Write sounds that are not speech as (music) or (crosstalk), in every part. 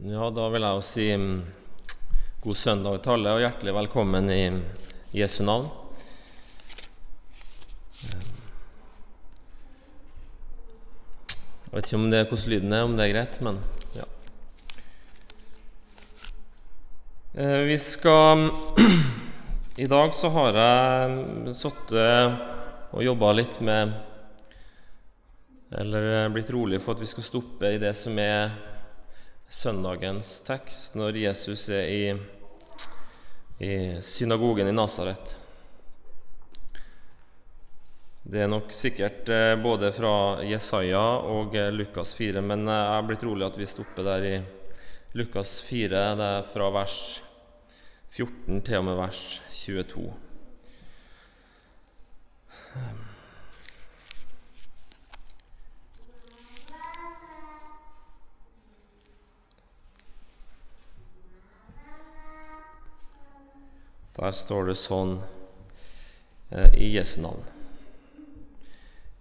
Ja, da vil jeg jo si mm, god søndag til alle, og hjertelig velkommen i Jesu navn. Jeg vet ikke om det er hvordan lyden er, om det er greit, men ja. Eh, vi skal (clears throat) I dag så har jeg sittet og jobba litt med Eller blitt rolig for at vi skal stoppe i det som er søndagens tekst når Jesus er i, i synagogen i Nasaret. Det er nok sikkert eh, både fra Jesaja og eh, Lukas 4, men eh, jeg blir blitt rolig at vi stopper der i Lukas 4, det er fra vers 14 til og med vers 22. Der står det sånn eh, i Jesu navn.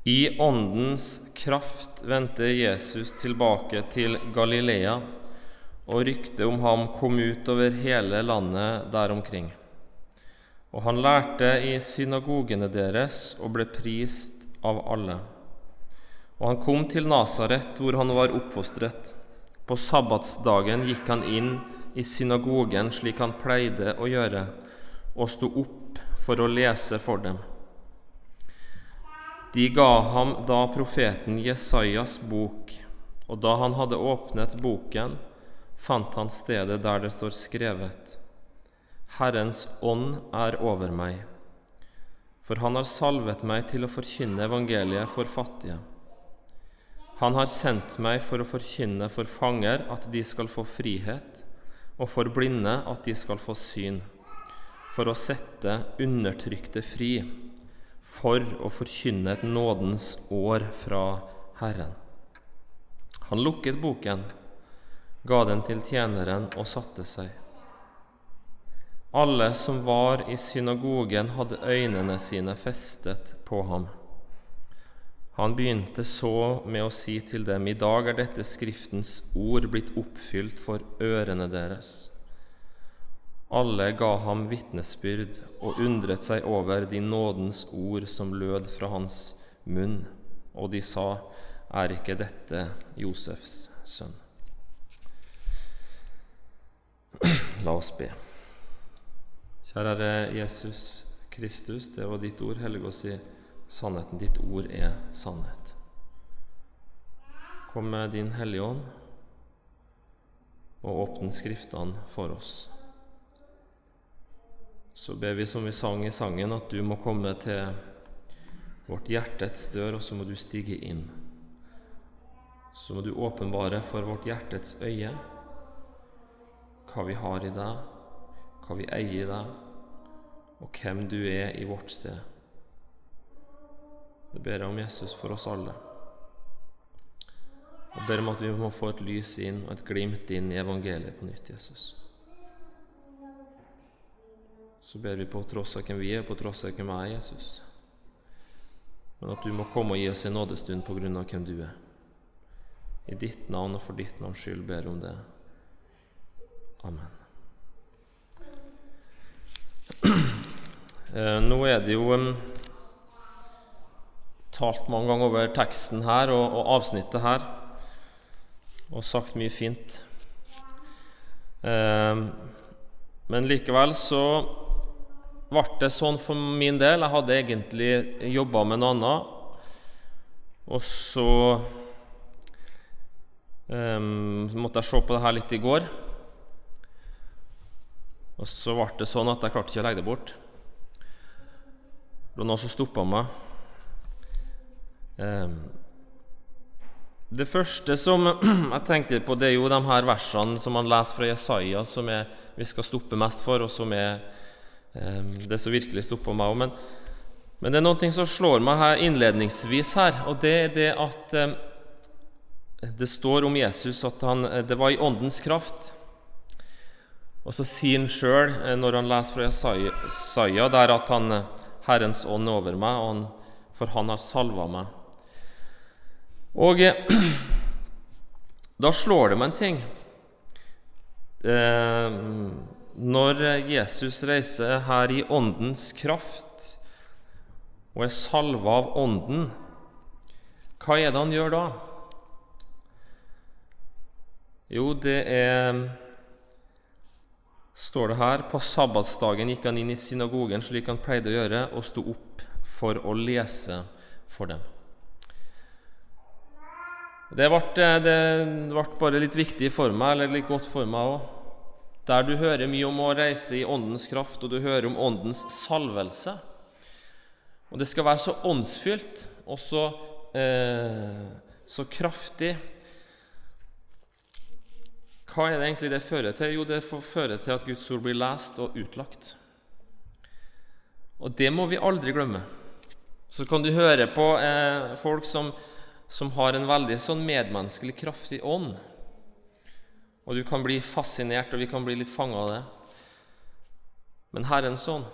I Åndens kraft vendte Jesus tilbake til Galilea, og ryktet om ham kom ut over hele landet der omkring. Og han lærte i synagogene deres og ble prist av alle. Og han kom til Nasaret, hvor han var oppfostret. På sabbatsdagen gikk han inn i synagogen slik han pleide å gjøre og sto opp for å lese for dem. De ga ham da profeten Jesajas bok, og da han hadde åpnet boken, fant han stedet der det står skrevet:" Herrens ånd er over meg, for han har salvet meg til å forkynne evangeliet for fattige. Han har sendt meg for å forkynne for fanger at de skal få frihet, og for blinde at de skal få syn for å sette undertrykte fri, for å forkynne et nådens år fra Herren. Han lukket boken, ga den til tjeneren og satte seg. Alle som var i synagogen, hadde øynene sine festet på ham. Han begynte så med å si til dem, I dag er dette Skriftens ord blitt oppfylt for ørene deres. Alle ga ham vitnesbyrd og undret seg over de nådens ord som lød fra hans munn, og de sa, Er ikke dette Josefs sønn? (clears throat) La oss be. Kjære Jesus Kristus, det var ditt ord. Hellig oss i sannheten. Ditt ord er sannhet. Kom med Din Hellige Ånd og åpne Skriftene for oss. Så ber vi som vi sang i sangen, at du må komme til vårt hjertets dør, og så må du stige inn. Så må du åpenbare for vårt hjertets øye hva vi har i deg, hva vi eier i deg, og hvem du er i vårt sted. Det ber jeg om Jesus for oss alle. Og ber om at vi må få et lys inn og et glimt inn i evangeliet på nytt, Jesus så ber vi på tross av hvem vi er, på tross av hvem jeg er, Jesus. Men at du må komme og gi oss en nådestund på grunn av hvem du er. I ditt navn og for ditt navns skyld ber om det. Amen. Eh, nå er det jo talt mange ganger over teksten her og, og avsnittet her, og sagt mye fint. Eh, men likevel så ble det sånn for min del. Jeg hadde egentlig jobba med noe annet. Og så um, måtte jeg se på det her litt i går. Og så ble det sånn at jeg klarte ikke å legge det bort. Det var noe som stoppa meg. Um, det første som (clears throat) jeg tenkte på, det er jo de her versene som man leser fra Jesaja, som er, vi skal stoppe mest for, og som er det som virkelig stopper meg òg. Men, men, det er noe som slår meg her innledningsvis her, og det er det at ehm, det står om Jesus at han, det var i Åndens kraft. Og så sier han sjøl, eh, når han leser fra Jesaja, der at han, eh, Herrens ånd er over meg, han, for han har salva meg. Og eh, (clears throat) da slår det meg en ting. eh, Når Jesus reiser her i Åndens kraft og er salva av Ånden, hva er det han gjør da? Jo, det er står det her på sabbatsdagen gikk han inn i synagogen slik han pleide å gjøre, og sto opp for å lese for dem. Det ble, det ble bare litt viktig for meg, eller litt godt for meg òg. Der du hører mye om å reise i Åndens kraft, og du hører om Åndens salvelse. Og det skal være så åndsfylt og så, eh, så kraftig hva er det egentlig det fører til? Jo, det fører til at Guds ord blir lest og utlagt. Og det må vi aldri glemme. Så kan du høre på eh, folk som, som, har en veldig sånn medmenneskelig, kraftig ånd. Og du kan bli fascinert, og vi kan bli litt fanga av det. Men Herrens ånd,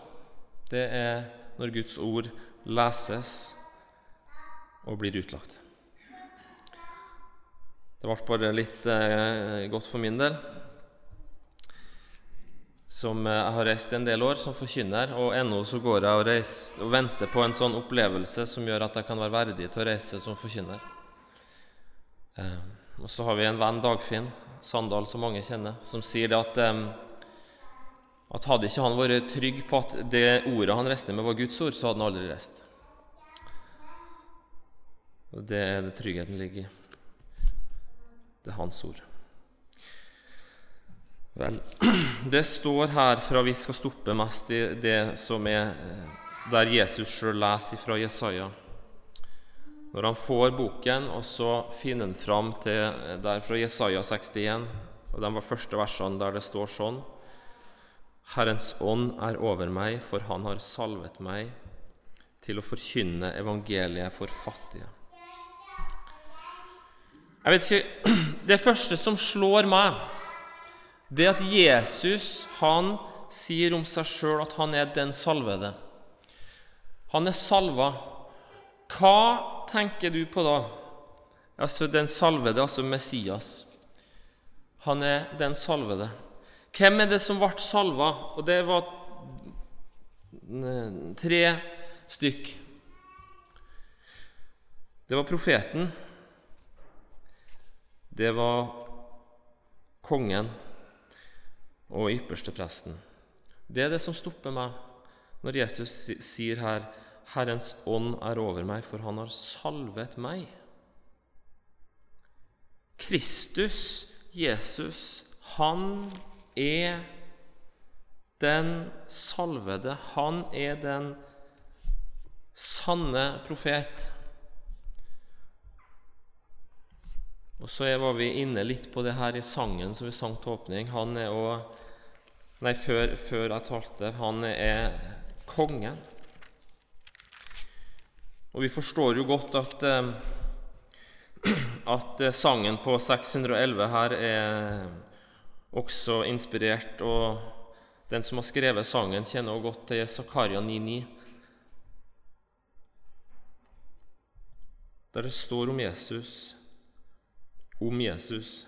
det er når Guds ord leses og blir utlagt. Det ble bare litt eh, godt for min del. Som eh, jeg har reist en del år som forkynner, og ennå så går jeg og, reiser, og, venter på en sånn opplevelse som gjør at jeg kan være verdig til å reise som forkynner. Eh, og så har vi en venn, Dagfinn Sandal, som mange kjenner, som sier det at um, at hadde ikke han vært trygg på at det ordet han reiste med, var Guds ord, så hadde han aldri reist. Og Det er det tryggheten ligger i. Det er hans ord. Vel, (clears throat) det står her fra vi skal stoppe mest i det som er eh, der Jesus sjøl leser fra Jesaja. Når han får boken, og så finner han fram til eh, der fra Jesaja 61, og de var første versene der det står sånn Herrens ånd er over meg, for han har salvet meg til å forkynne evangeliet for fattige. Jeg vet ikke (clears throat) Det første som slår meg, det at Jesus han sier om seg sjøl at han er den salvede. Han er salva. Hva tenker du på da? Altså den salvede, altså Messias. Han er den salvede. Hvem er det som ble salva? Og det var tre stykk. Det var profeten det var kongen og ypperstepresten. Det er det som stopper meg når Jesus sier her 'Herrens ånd er over meg, for han har salvet meg'. Kristus, Jesus, han er den salvede. Han er den sanne profet. Og så var vi inne litt på det her i sangen som vi sang til åpning. Han er òg Nei, før, før jeg talte. Han er kongen. Og vi forstår jo godt at, eh, (clears throat) at sangen på 611 her er også inspirert. Og den som har skrevet sangen, kjenner også godt til Zakaria 9,9. Der det står om Jesus om Jesus.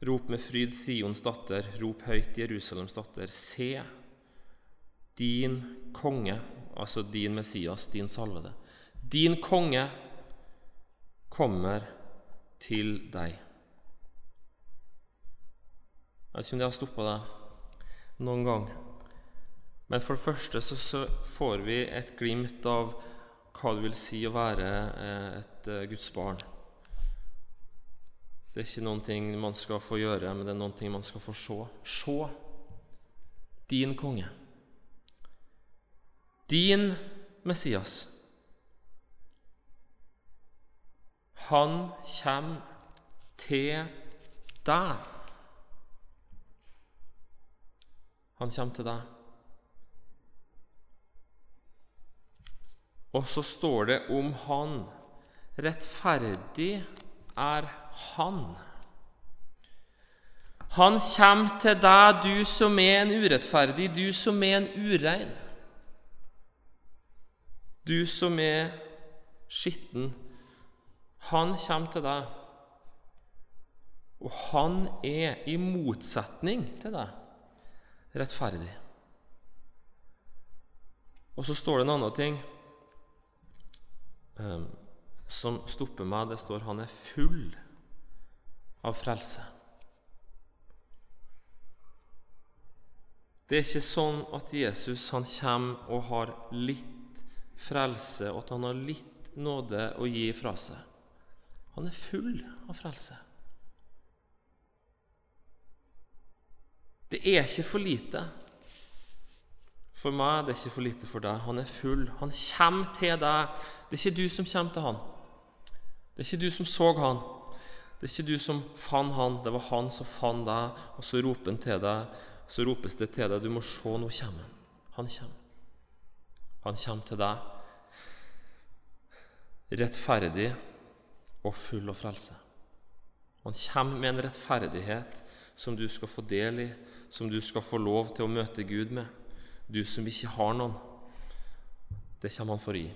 Rop med fryd, Sions datter, rop høyt, Jerusalems datter. Se, din konge, altså din Messias, din salvede, din konge kommer til deg. Jeg vet ikke om det har stoppa deg noen gang. Men for det første så, får vi et glimt av hva det vil si å være eh, et uh, Guds barn. Det er ikke noen ting man skal få gjøre, men det er noen ting man skal få se. Se din konge. Din Messias. Han kommer til deg. Han kommer til deg. Og så står det om han rettferdig er han. Han kommer til deg, du som er en urettferdig, du som er en urein. Du som er skitten. Han kommer til deg. Og han er, i motsetning til deg, rettferdig. Og så står det en annen ting um, som stopper meg. Det står han er full av frelse. Det er ikke sånn at Jesus han kommer og har litt frelse, og at han har litt nåde å gi fra seg. Han er full av frelse. Det er ikke for lite. For meg det er ikke for lite for deg. Han er full. Han kommer til deg. Det er ikke du som kommer til han. Det er ikke du som så han. Det er ikke du som fant han. Det var han som fant deg, og så roper han til deg. Så ropes det til deg. Du må se, nå kommer han. Han kommer. Han kommer til deg rettferdig og full av frelse. Han kommer med en rettferdighet som du skal få del i, som du skal få lov til å møte Gud med. Du som ikke har noen. Det kommer han for å gi.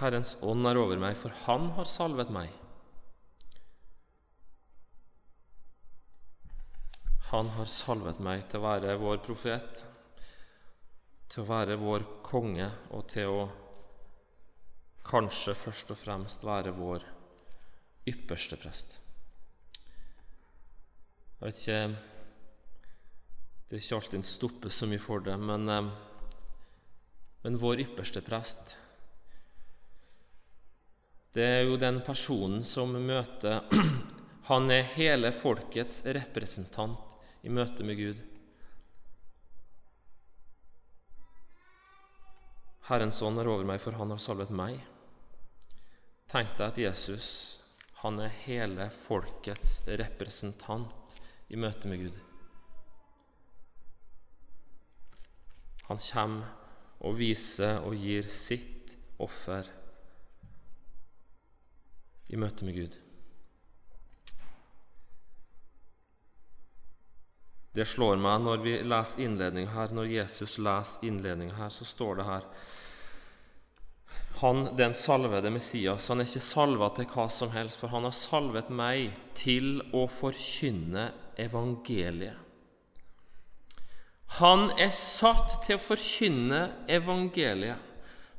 Herrens ånd er over meg, for han har salvet meg. Han har salvet meg til å være vår profet, til å være vår konge og til å kanskje først og fremst være vår ypperste prest. Jeg vet ikke Det er ikke alltid en stopper så mye for det, men, eh, men vår ypperste prest Det er jo den personen som møter (clears throat) Han er hele folkets representant i møte med Gud. Herrens ånd er over meg, for han har salvet meg. Tenk deg at Jesus han er hele folkets representant i møte med Gud. Han kommer og viser og gir sitt offer i møte med Gud. Det slår meg når vi leser innledningen her, når Jesus leser innledningen her, så står det her han, den salvede Messias, han er ikke salva til hva som helst, for han har salvet meg til å forkynne evangeliet. Han er satt til å forkynne evangeliet.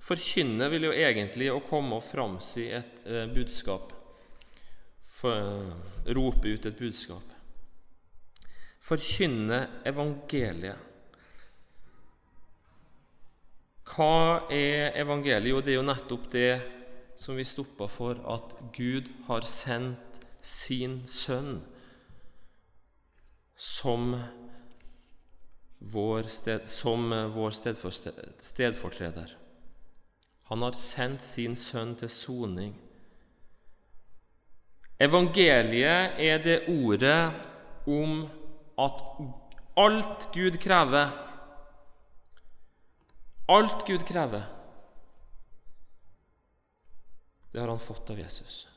Forkynne vil jo egentlig å komme og framsi et eh, budskap. Rope ut et budskap. Forkynne evangeliet. Hva er evangeliet? Jo, det er jo nettopp det som vi stoppa for, at Gud har sendt sin sønn som vår, sted, som vår stedfortreder. Han har sendt sin sønn til soning. Evangeliet er det ordet om at alt Gud krever Alt Gud krever, det har han fått av Jesus.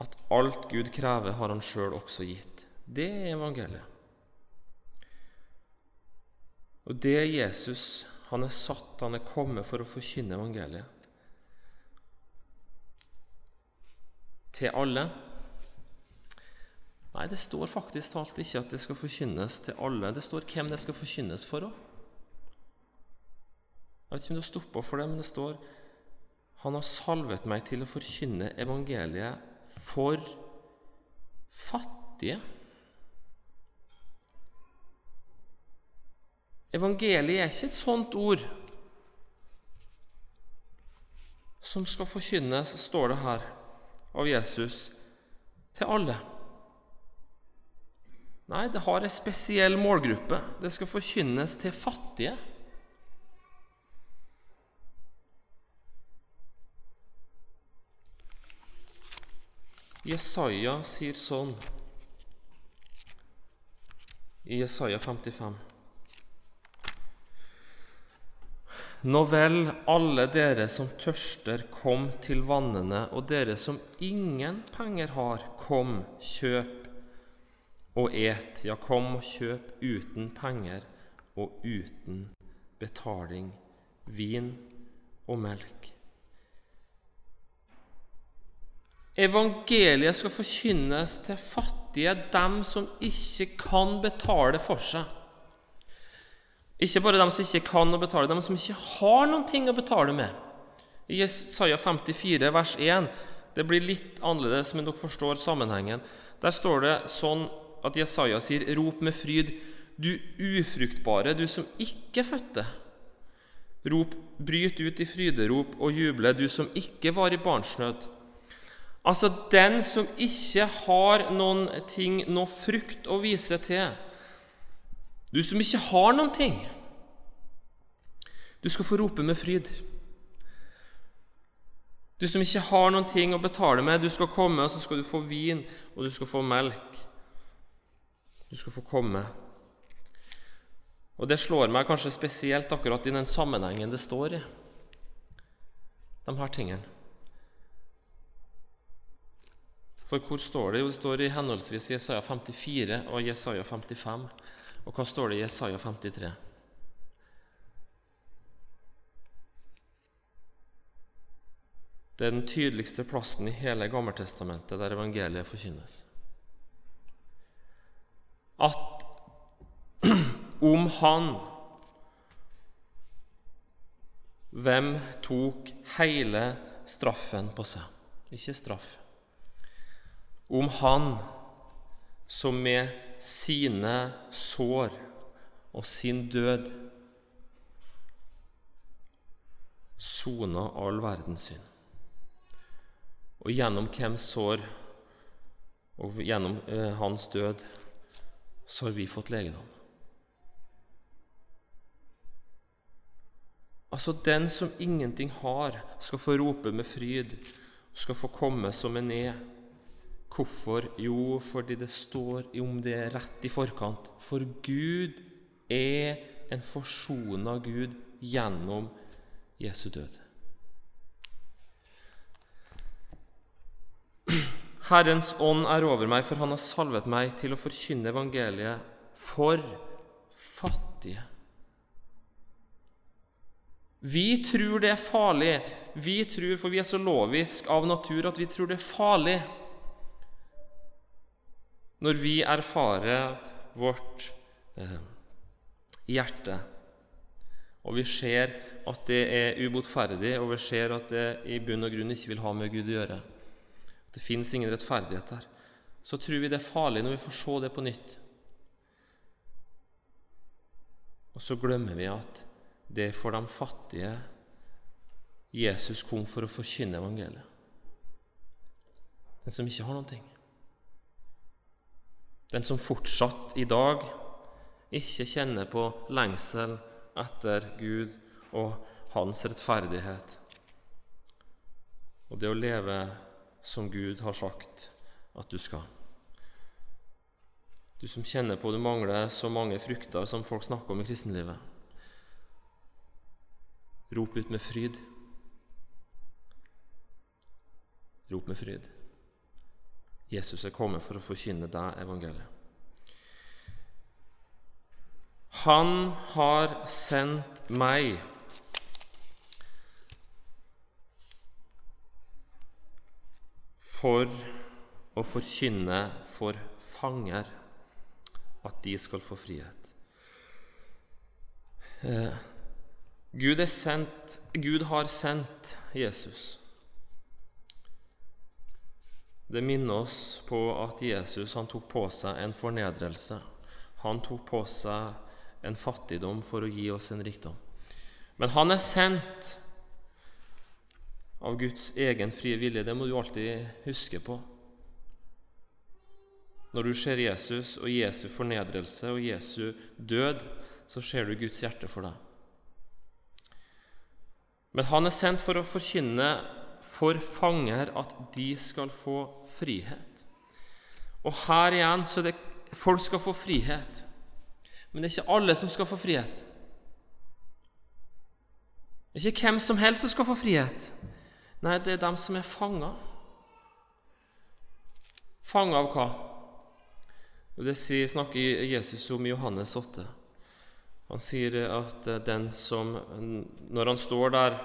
At alt Gud krever, har han sjøl også gitt. Det er evangeliet. Og det er Jesus. Han er satt, han er kommet for å forkynne evangeliet. Til alle. Nei, det står faktisk talt ikke at det skal forkynnes til alle. Det står hvem det skal forkynnes for òg. Jeg vet ikke om du har stoppa for det, men det står Han har salvet meg til å forkynne evangeliet for fattige. Evangeliet er ikke et sånt ord som skal forkynnes, står det her, av Jesus til alle. Nei, det har en spesiell målgruppe. Det skal forkynnes til fattige. Jesaja sier sånn i Jesaja 55. Nå vel, alle dere som tørster, kom til vannene, og dere som ingen penger har, kom, kjøp og et, ja, kom og kjøp uten penger og uten betaling vin og melk. Evangeliet skal forkynnes til fattige, dem som ikke kan betale for seg. Ikke bare dem som ikke kan å betale, dem som ikke har noen ting å betale med. I Jesaja 54, vers 1, det blir litt annerledes, men dere forstår sammenhengen. Der står det sånn at Jesaja sier, 'Rop med fryd, du ufruktbare, du som ikke fødte.' Rop, bryt ut i fryderop og juble, du som ikke var i barnsnød. Altså den som ikke har noen ting, noe frukt å vise til. Du som ikke har noen ting. Du skal få rope med fryd. Du som ikke har noen ting å betale med, du skal komme, og så skal du få vin, og du skal få melk. Du skal få komme. Og det slår meg kanskje spesielt akkurat i den sammenhengen det står i, de her tingene. For hvor står det? Jo, det står i henholdsvis Jesaja 54 og Jesaja 55. Og hva står det i Jesaja 53? Det er den tydeligste plassen i hele Gammeltestamentet der evangeliet forkynnes. At (clears throat) om Han Hvem tok hele straffen på seg? Ikke straff om Han som med sine sår og sin død sona all verdens synd. Og gjennom hvem sår og gjennom eh, hans død så har vi fått legedom. Altså, den som ingenting har, skal få rope med fryd, skal få komme som en er. Hvorfor? Jo, fordi det står om det rett i forkant. For Gud er en forsona Gud gjennom Jesu død. Herrens ånd er over meg, for han har salvet meg til å forkynne evangeliet for fattige. Vi tror det er farlig. Vi tror, For vi er så lovisk av natur at vi tror det er farlig når vi erfarer vårt eh, hjerte, og vi ser at det er ubotferdig, og vi ser at det i bunn og grunn ikke vil ha med Gud å gjøre, at det fins ingen rettferdighet der, så tror vi det er farlig når vi får se det på nytt. Og så glemmer vi at det er for de fattige Jesus kom for å forkynne evangeliet. Den som ikke har noen ting. Den som fortsatt i dag ikke kjenner på lengsel etter Gud og hans rettferdighet. Og det å leve som Gud har sagt at du skal. Du som kjenner på du mangler så mange frukter som folk snakker om i kristenlivet. Rop ut med fryd. Rop med fryd. Jesus er kommet for å forkynne deg evangeliet. Han har sendt meg for å forkynne for fanger at de skal få frihet. Eh, Gud, sendt, Gud har sendt Jesus det minner oss på at Jesus han tok på seg en fornedrelse. Han tok på seg en fattigdom for å gi oss en rikdom. Men han er sendt av Guds egen frie vilje. Det må du alltid huske på. Når du ser Jesus og Jesu fornedrelse og Jesu død, så ser du Guds hjerte for deg. Men han er sendt for å forkynne for fanger at de skal få frihet. Og her igjen så er det folk skal få frihet, men det er ikke alle som skal få frihet. Det er ikke hvem som helst som skal få frihet. Nei, det er dem som er fanga. Fanga av hva? Det snakker Jesus om i Johannes 8. Han sier at den som Når han står der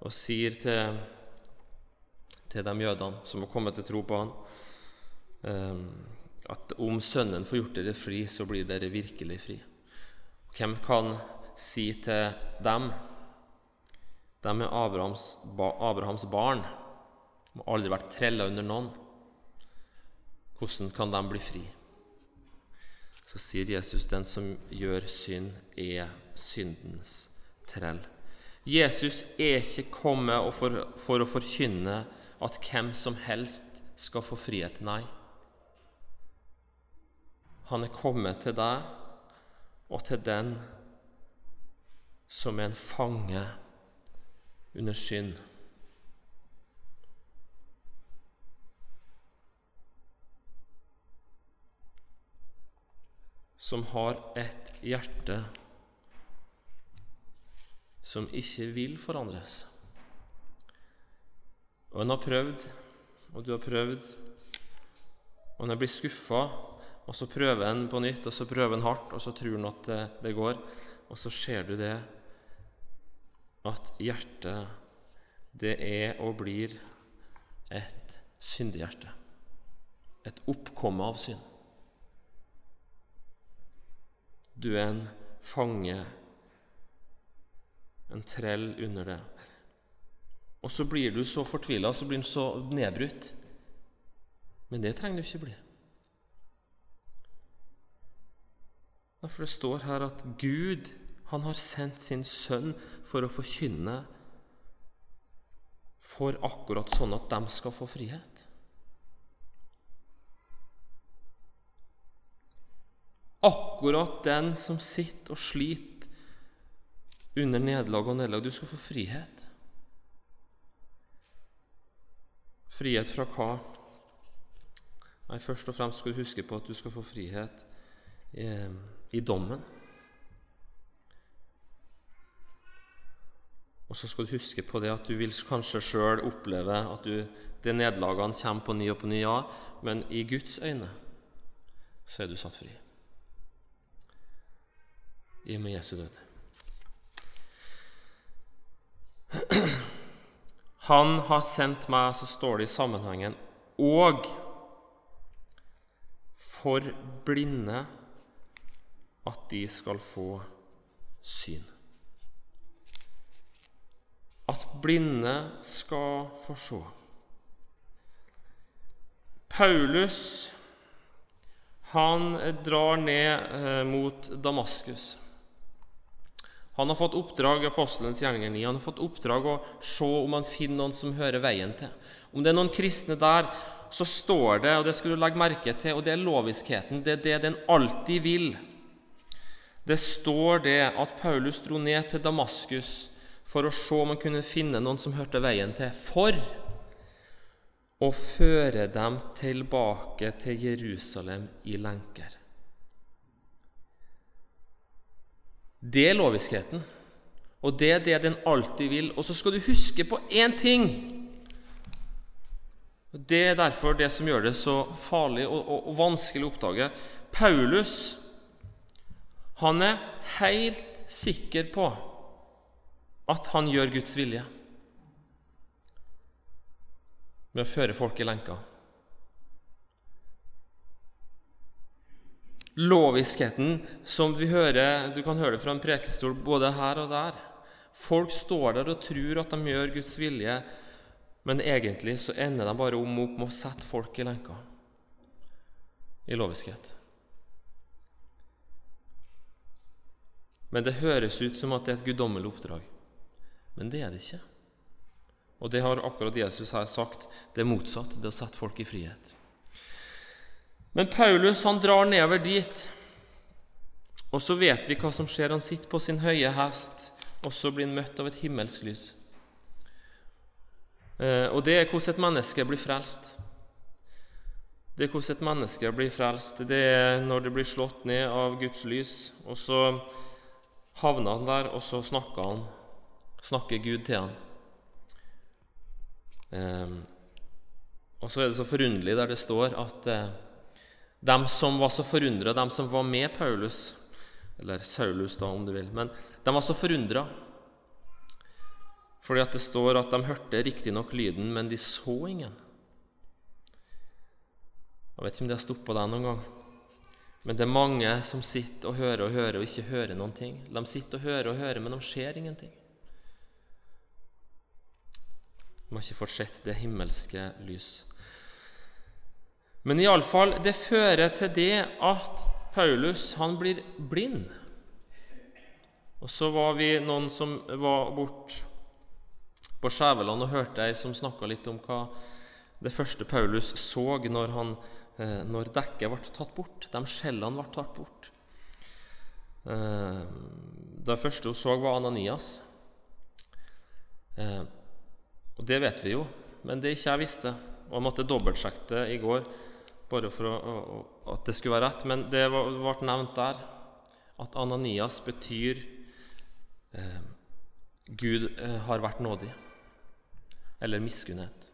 og sier til, til de jødene som har kommet til tro på han, eh, at om Sønnen får gjort dere fri, så blir dere virkelig fri. Hvem kan si til dem De er Abrahams, Abrahams barn, de har aldri vært trella under noen. Hvordan kan de bli fri? Så sier Jesus den som gjør synd, er syndens trell. Jesus er ikke kommet for, for å forkynne at hvem som helst skal få frihet. Nei. Han er kommet til deg og til den som er en fange under synd. som har et hjerte som ikke vil forandres. Og en har prøvd, og du har prøvd, og en blir skuffa, og så prøver en på nytt, og så prøver en hardt, og så tror en at det, det går, og så ser du det at hjertet, det er og blir et syndehjerte. Et oppkomme av synd. Du er en fange, en trell under det. Og så blir du så fortvila, så blir du så nedbrutt. Men det trenger du ikke bli. For det står her at Gud han har sendt sin sønn for å forkynne for akkurat sånn at de skal få frihet. Akkurat den som sitter og sliter under nederlag og nederlag. Du skal få frihet. Frihet fra hva? Nei, Først og fremst skal du huske på at du skal få frihet i, i dommen. Og så skal du huske på det at du vil kanskje sjøl oppleve at du, det nederlagene kommer på ny og på ny, ja, men i Guds øyne så er du satt fri i og med Jesu død. Han har sendt meg, så står det i sammenhengen, og for blinde at de skal få syn. At blinde skal få se. Paulus han drar ned eh, mot Damaskus. Han har fått oppdrag apostelens gjerninger 9. Han har fått oppdrag å se om han finner noen som hører veien til. Om det er noen kristne der, så står det, og det skal du legge merke til, og det er loviskheten. Det er det den alltid vil. Det står det at Paulus dro ned til Damaskus for å se om han kunne finne noen som hørte veien til, for å føre dem tilbake til Jerusalem i lenker. Det er loviskheten. Og det er det den alltid vil. Og så skal du huske på én ting. Det er derfor det som gjør det så farlig og, og, og vanskelig å oppdage. Paulus han er helt sikker på at han gjør Guds vilje med å føre folk i lenker. Loviskheten som vi hører Du kan høre det fra en prekestol både her og der. Folk står der og tror at de gjør Guds vilje, men egentlig så ender de bare om opp med å sette folk i lenka. i loviskhet. Men det høres ut som at det er et guddommelig oppdrag. Men det er det ikke. Og det har akkurat Jesus her sagt. Det er motsatt. Det er å sette folk i frihet. Men Paulus han drar nedover dit, og så vet vi hva som skjer. Han sitter på sin høye hest, og så blir han møtt av et himmelsk lys. Eh, og det er hvordan et menneske blir frelst. Det er hvordan et menneske blir frelst. Det er når det blir slått ned av Guds lys, og så havner han der, og så snakker han. Snakker Gud til han. Eh, og så er det så forunderlig der det står at eh, de som var så forundra, de som var med Paulus, Eller Saulus, da, om du vil. Men de var så forundra. Fordi at det står at de hørte riktignok lyden, men de så ingen. Jeg vet ikke om de har stoppa deg noen gang. Men det er mange som sitter og hører og hører og ikke hører noen ting. De sitter og hører og hører, men de ser ingenting. De har ikke fått sett det himmelske lys. Men iallfall, det fører til det at Paulus han blir blind. Og så var vi noen som var bort på Skjæveland og hørte ei som snakka litt om hva det første Paulus så når, han, eh, når dekket ble tatt bort. De skjellene ble tatt bort. Eh, det første hun så, var Ananias. Eh, og det vet vi jo, men det ikke jeg visste. Og jeg måtte dobbeltsjekke det i går bare for å, at det skulle være rett. Men det ble nevnt der at Ananias betyr eh, Gud eh, har vært nådig, eller miskunnhet.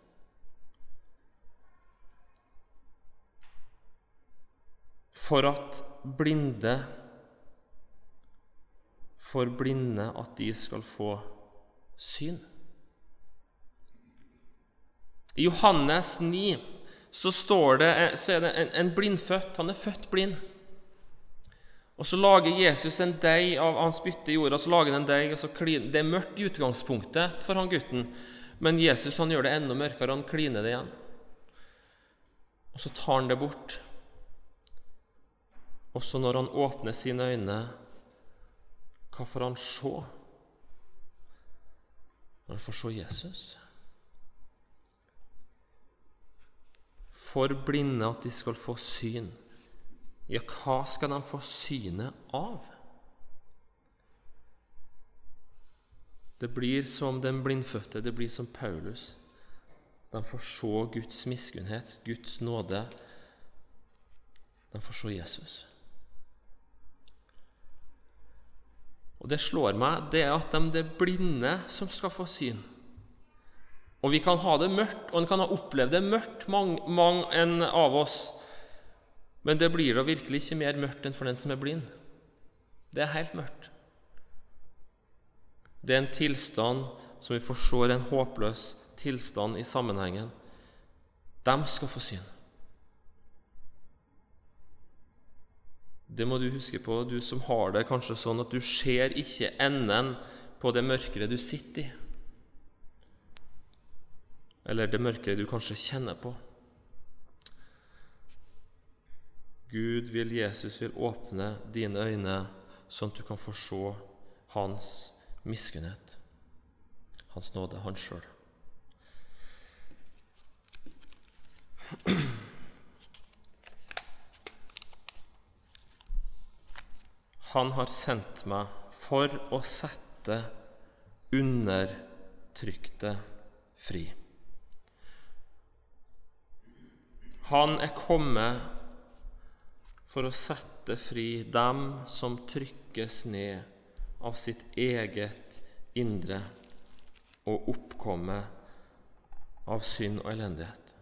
For at blinde For blinde at de skal få syn. I Johannes 9 så, det, så er det en, en blindfødt. Han er født blind. Og Så lager Jesus en deig av han spytter i jorda. så lager han en deig, og så klin, Det er mørkt i utgangspunktet for han gutten, men Jesus han gjør det enda mørkere. Han kliner det igjen. Og så tar han det bort. Også når han åpner sine øyne, hva får han se? Han får se Jesus. For blinde at de skal få syn. Ja, hva skal de få synet av? Det blir som den blindfødte, det blir som Paulus. De får se Guds miskunnhet, Guds nåde. De får se Jesus. Og Det slår meg det er at de det blinde som skal få syn. Og vi kan ha det mørkt, og en kan ha opplevd det mørkt, mange, mange en av oss. Men det blir da virkelig ikke mer mørkt enn for den som er blind. Det er helt mørkt. Det er en tilstand som vi forstår en håpløs tilstand i sammenhengen. De skal få syn. Det må du huske på, du som har det kanskje sånn at du ser ikke enden på det mørket du sitter i eller det mørket du kanskje kjenner på. Gud vil, Jesus vil åpne dine øyne, sånn at du kan få se Hans miskunnhet, Hans nåde, Han sjøl. Han har sendt meg for å sette undertrykte fri. Han er kommet for å sette fri dem som trykkes ned av sitt eget indre og oppkommet av synd og elendighet.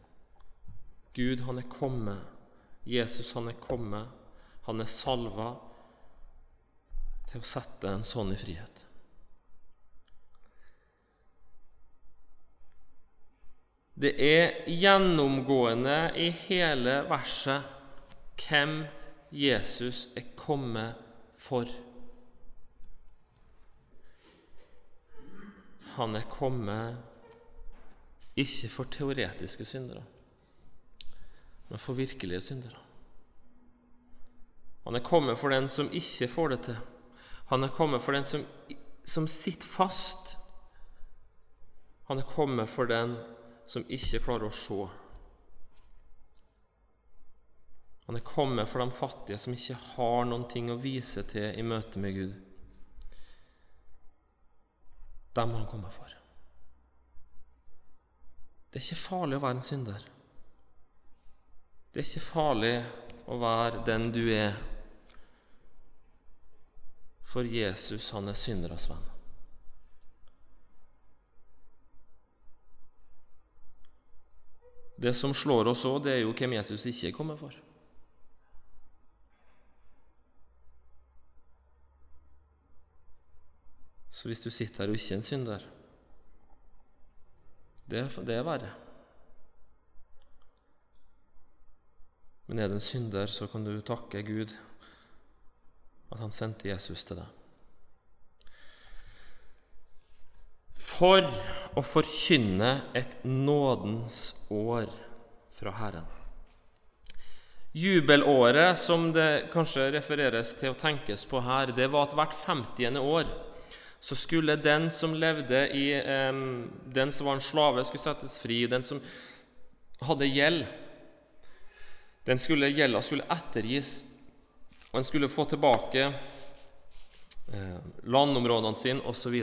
Gud, han er kommet. Jesus, han er kommet. Han er salva til å sette en sånn i frihet. Det er gjennomgående i hele verset hvem Jesus er kommet for. Han er kommet ikke for teoretiske syndere, men for virkelige syndere. Han er kommet for den som ikke får det til. Han er kommet for den som, som sitter fast. Han er kommet for den som ikke klarer å se. Han er kommet for de fattige som ikke har noen ting å vise til i møte med Gud. Dem han kommer for. Det er ikke farlig å være en synder. Det er ikke farlig å være den du er, for Jesus, han er synderes venn. Det som slår oss òg, det er jo hvem Jesus ikke kommer for. Så hvis du sitter her og ikke er en synder, det, det er verre. Men er du en synder, så kan du takke Gud at han sendte Jesus til deg. For å forkynne et nådens år fra Herren. Jubelåret som det kanskje refereres til å tenkes på her, det var at hvert 50. år så skulle den som levde i eh, Den som var en slave, skulle settes fri. Den som hadde gjeld, den skulle gjelda skulle ettergis, og en skulle få tilbake eh, landområdene sine osv.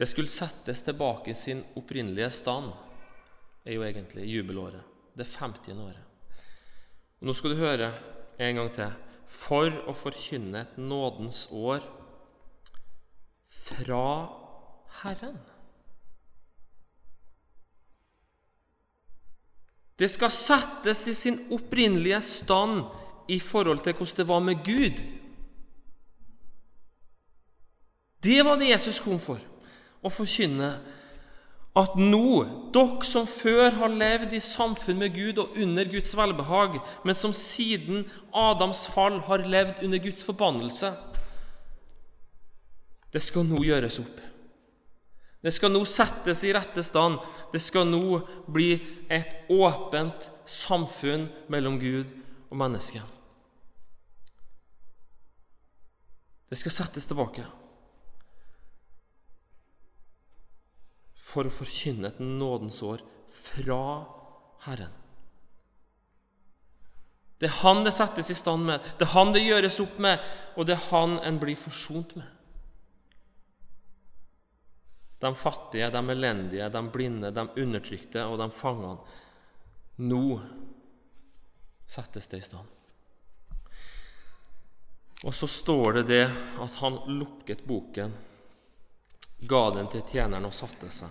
Det skulle settes tilbake sin opprinnelige stand, er jo egentlig jubelåret. Det 50. året. Og Nå skal du høre en gang til. For å forkynne et nådens år fra Herren. Det skal settes i sin opprinnelige stand i forhold til hvordan det var med Gud. Det var det Jesus kom for, å forkynne at nå, dere som før har levd i samfunn med Gud og under Guds velbehag, men som siden Adams fall har levd under Guds forbannelse Det skal nå gjøres opp. Det skal nå settes i rette stand. Det skal nå bli et åpent samfunn mellom Gud og mennesket. Det skal settes tilbake. For å forkynne et nådens år fra Herren. Det er Han det settes i stand med, det er Han det gjøres opp med, og det er Han en blir forsont med. De fattige, de elendige, de blinde, de undertrykte og de fangene. Nå settes det i stand. Og så står det det at han lukket boken ga den til tjeneren og satte seg.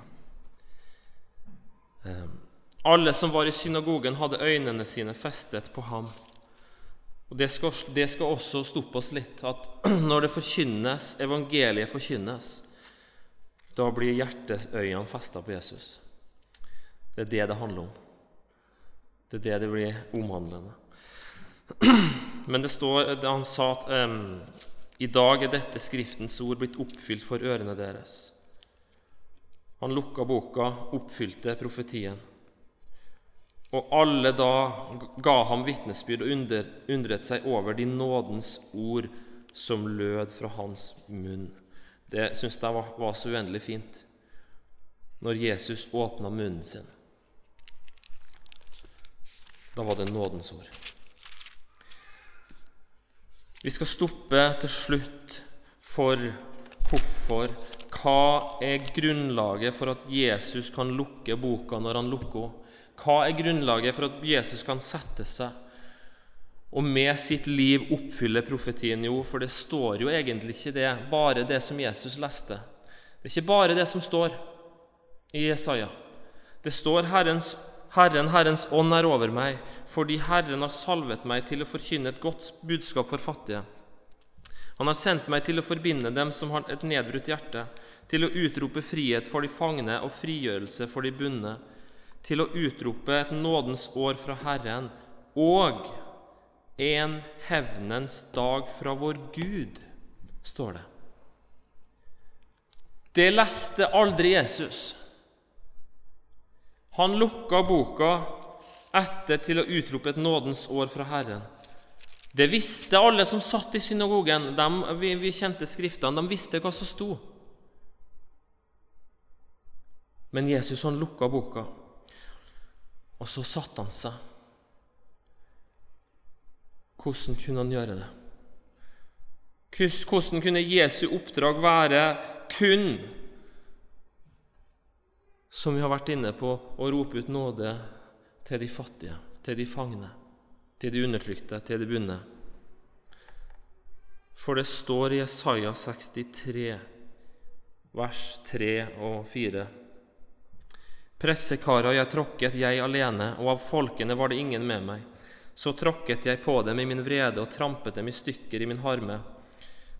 Ehm, alle som var i synagogen, hadde øynene sine festet på ham. Og Det skal, det skal også stoppe oss litt, at (clears throat) når det forkynnes, evangeliet forkynnes, da blir hjerteøynene festa på Jesus. Det er det det handler om. Det er det det blir omhandlende. (clears throat) Men det står, han sa at um, i dag er dette Skriftens ord blitt oppfylt for ørene deres. Han lukka boka, oppfylte profetien. Og alle da ga ham vitnesbyrd og undret seg over de nådens ord som lød fra hans munn. Det syns jeg var, var så uendelig fint når Jesus åpna munnen sin. Da var det nådens ord. Vi skal stoppe til slutt for hvorfor. Hva er grunnlaget for at Jesus kan lukke boka når han lukker henne? Hva er grunnlaget for at Jesus kan sette seg og med sitt liv oppfylle profetien? Jo, for det står jo egentlig ikke det, bare det som Jesus leste. Det er ikke bare det som står i Jesaja. Det står Herrens Herren, Herrens ånd er over meg, fordi Herren har salvet meg til å forkynne et godt budskap for fattige. Han har sendt meg til å forbinde dem som har et nedbrutt hjerte, til å utrope frihet for de fangne og frigjørelse for de bundne, til å utrope et nådens år fra Herren og en hevnens dag fra vår Gud, står det. Det leste aldri Jesus. Han lukka boka etter til å utrope et nådens år fra Herren. Det visste alle som satt i synagogen. De, vi, vi, kjente Skriftene. De visste hva som sto. Men Jesus han lukka boka, og så satte han seg. Hvordan kunne han gjøre det? Hvordan kunne Jesu oppdrag være kun som vi har vært inne på, å rope ut nåde til de fattige, til de fangne, til de undertrykte, til de bunne. For det står i Jesaja 63, vers 3 og 4. Pressekara jeg tråkket jeg alene, og av folkene var det ingen med meg. Så tråkket jeg på dem i min vrede og trampet dem i stykker i min harme.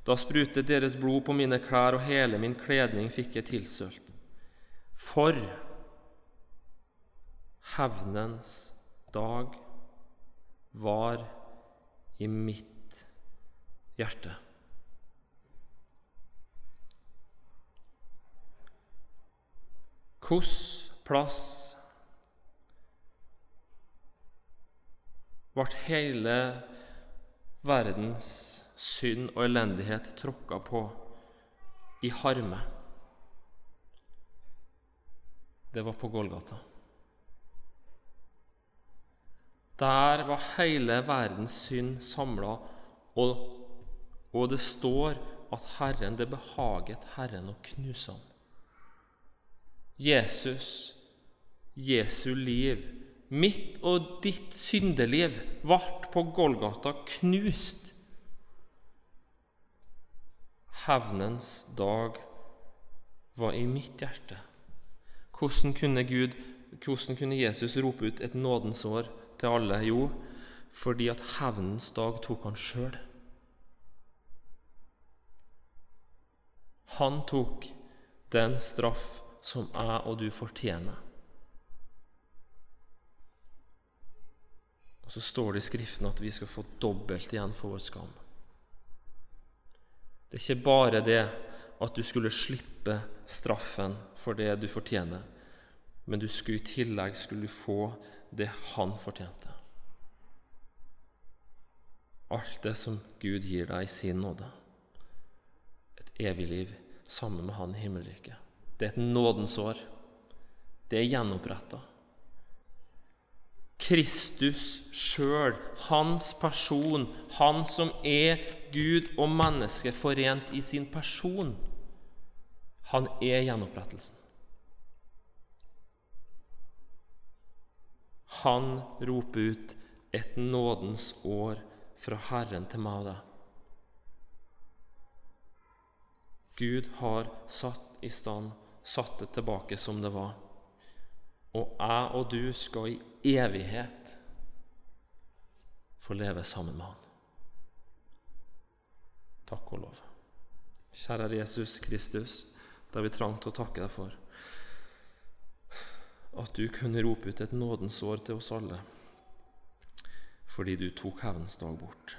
Da sprutet deres blod på mine klær, og hele min kledning fikk jeg tilsølt. For hevnens dag var i mitt hjerte. Hvilken plass ble hele verdens synd og elendighet tråkka på i harme? Det var på Golgata. Der var hele verdens synd samla, og, og, det står at Herren, det behaget Herren å knuse ham. Jesus, Jesu liv, mitt og ditt syndeliv, ble på Golgata knust. Hevnens dag var i mitt hjerte. Hvordan kunne, Gud, hvordan kunne Jesus rope ut et nådens år til alle? Jo, fordi at hevnens dag tok han sjøl. Han tok den straff som jeg og du fortjener. Og så står det i Skriften at vi skal få dobbelt igjen for vår skam. Det er ikke bare det at du skulle slippe straffen for det du fortjener, men du skulle i tillegg skulle få det han fortjente. Alt det som Gud gir deg i sin nåde. Et evig liv sammen med Han i himmelriket. Det er et nådens år. Det er gjenoppretta. Kristus sjøl, hans person, han som er Gud og menneske forent i sin person, han er gjenopprettelsen. Han roper ut et nådens år fra Herren til meg og deg. Gud har satt i stand, satt det tilbake som det var. Og jeg og du skal i evighet få leve sammen med Han. Takk og lov. Kjære Jesus Kristus. Det har vi trangt å takke deg for. At du kunne rope ut et nådens år til oss alle fordi du tok hevnens dag bort.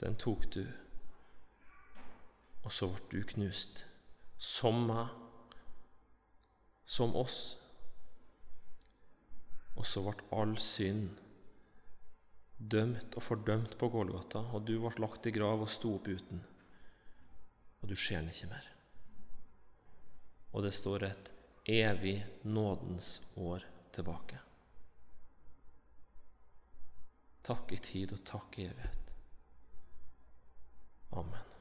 Den tok du, og så ble du knust. Som meg, som oss. Og så ble all synd dømt og fordømt på Golgata, og du ble lagt i grav og sto opp uten. Og du ser den ikke mer og det står et evig nådens år tilbake. Takk i tid og takk i evighet. Amen.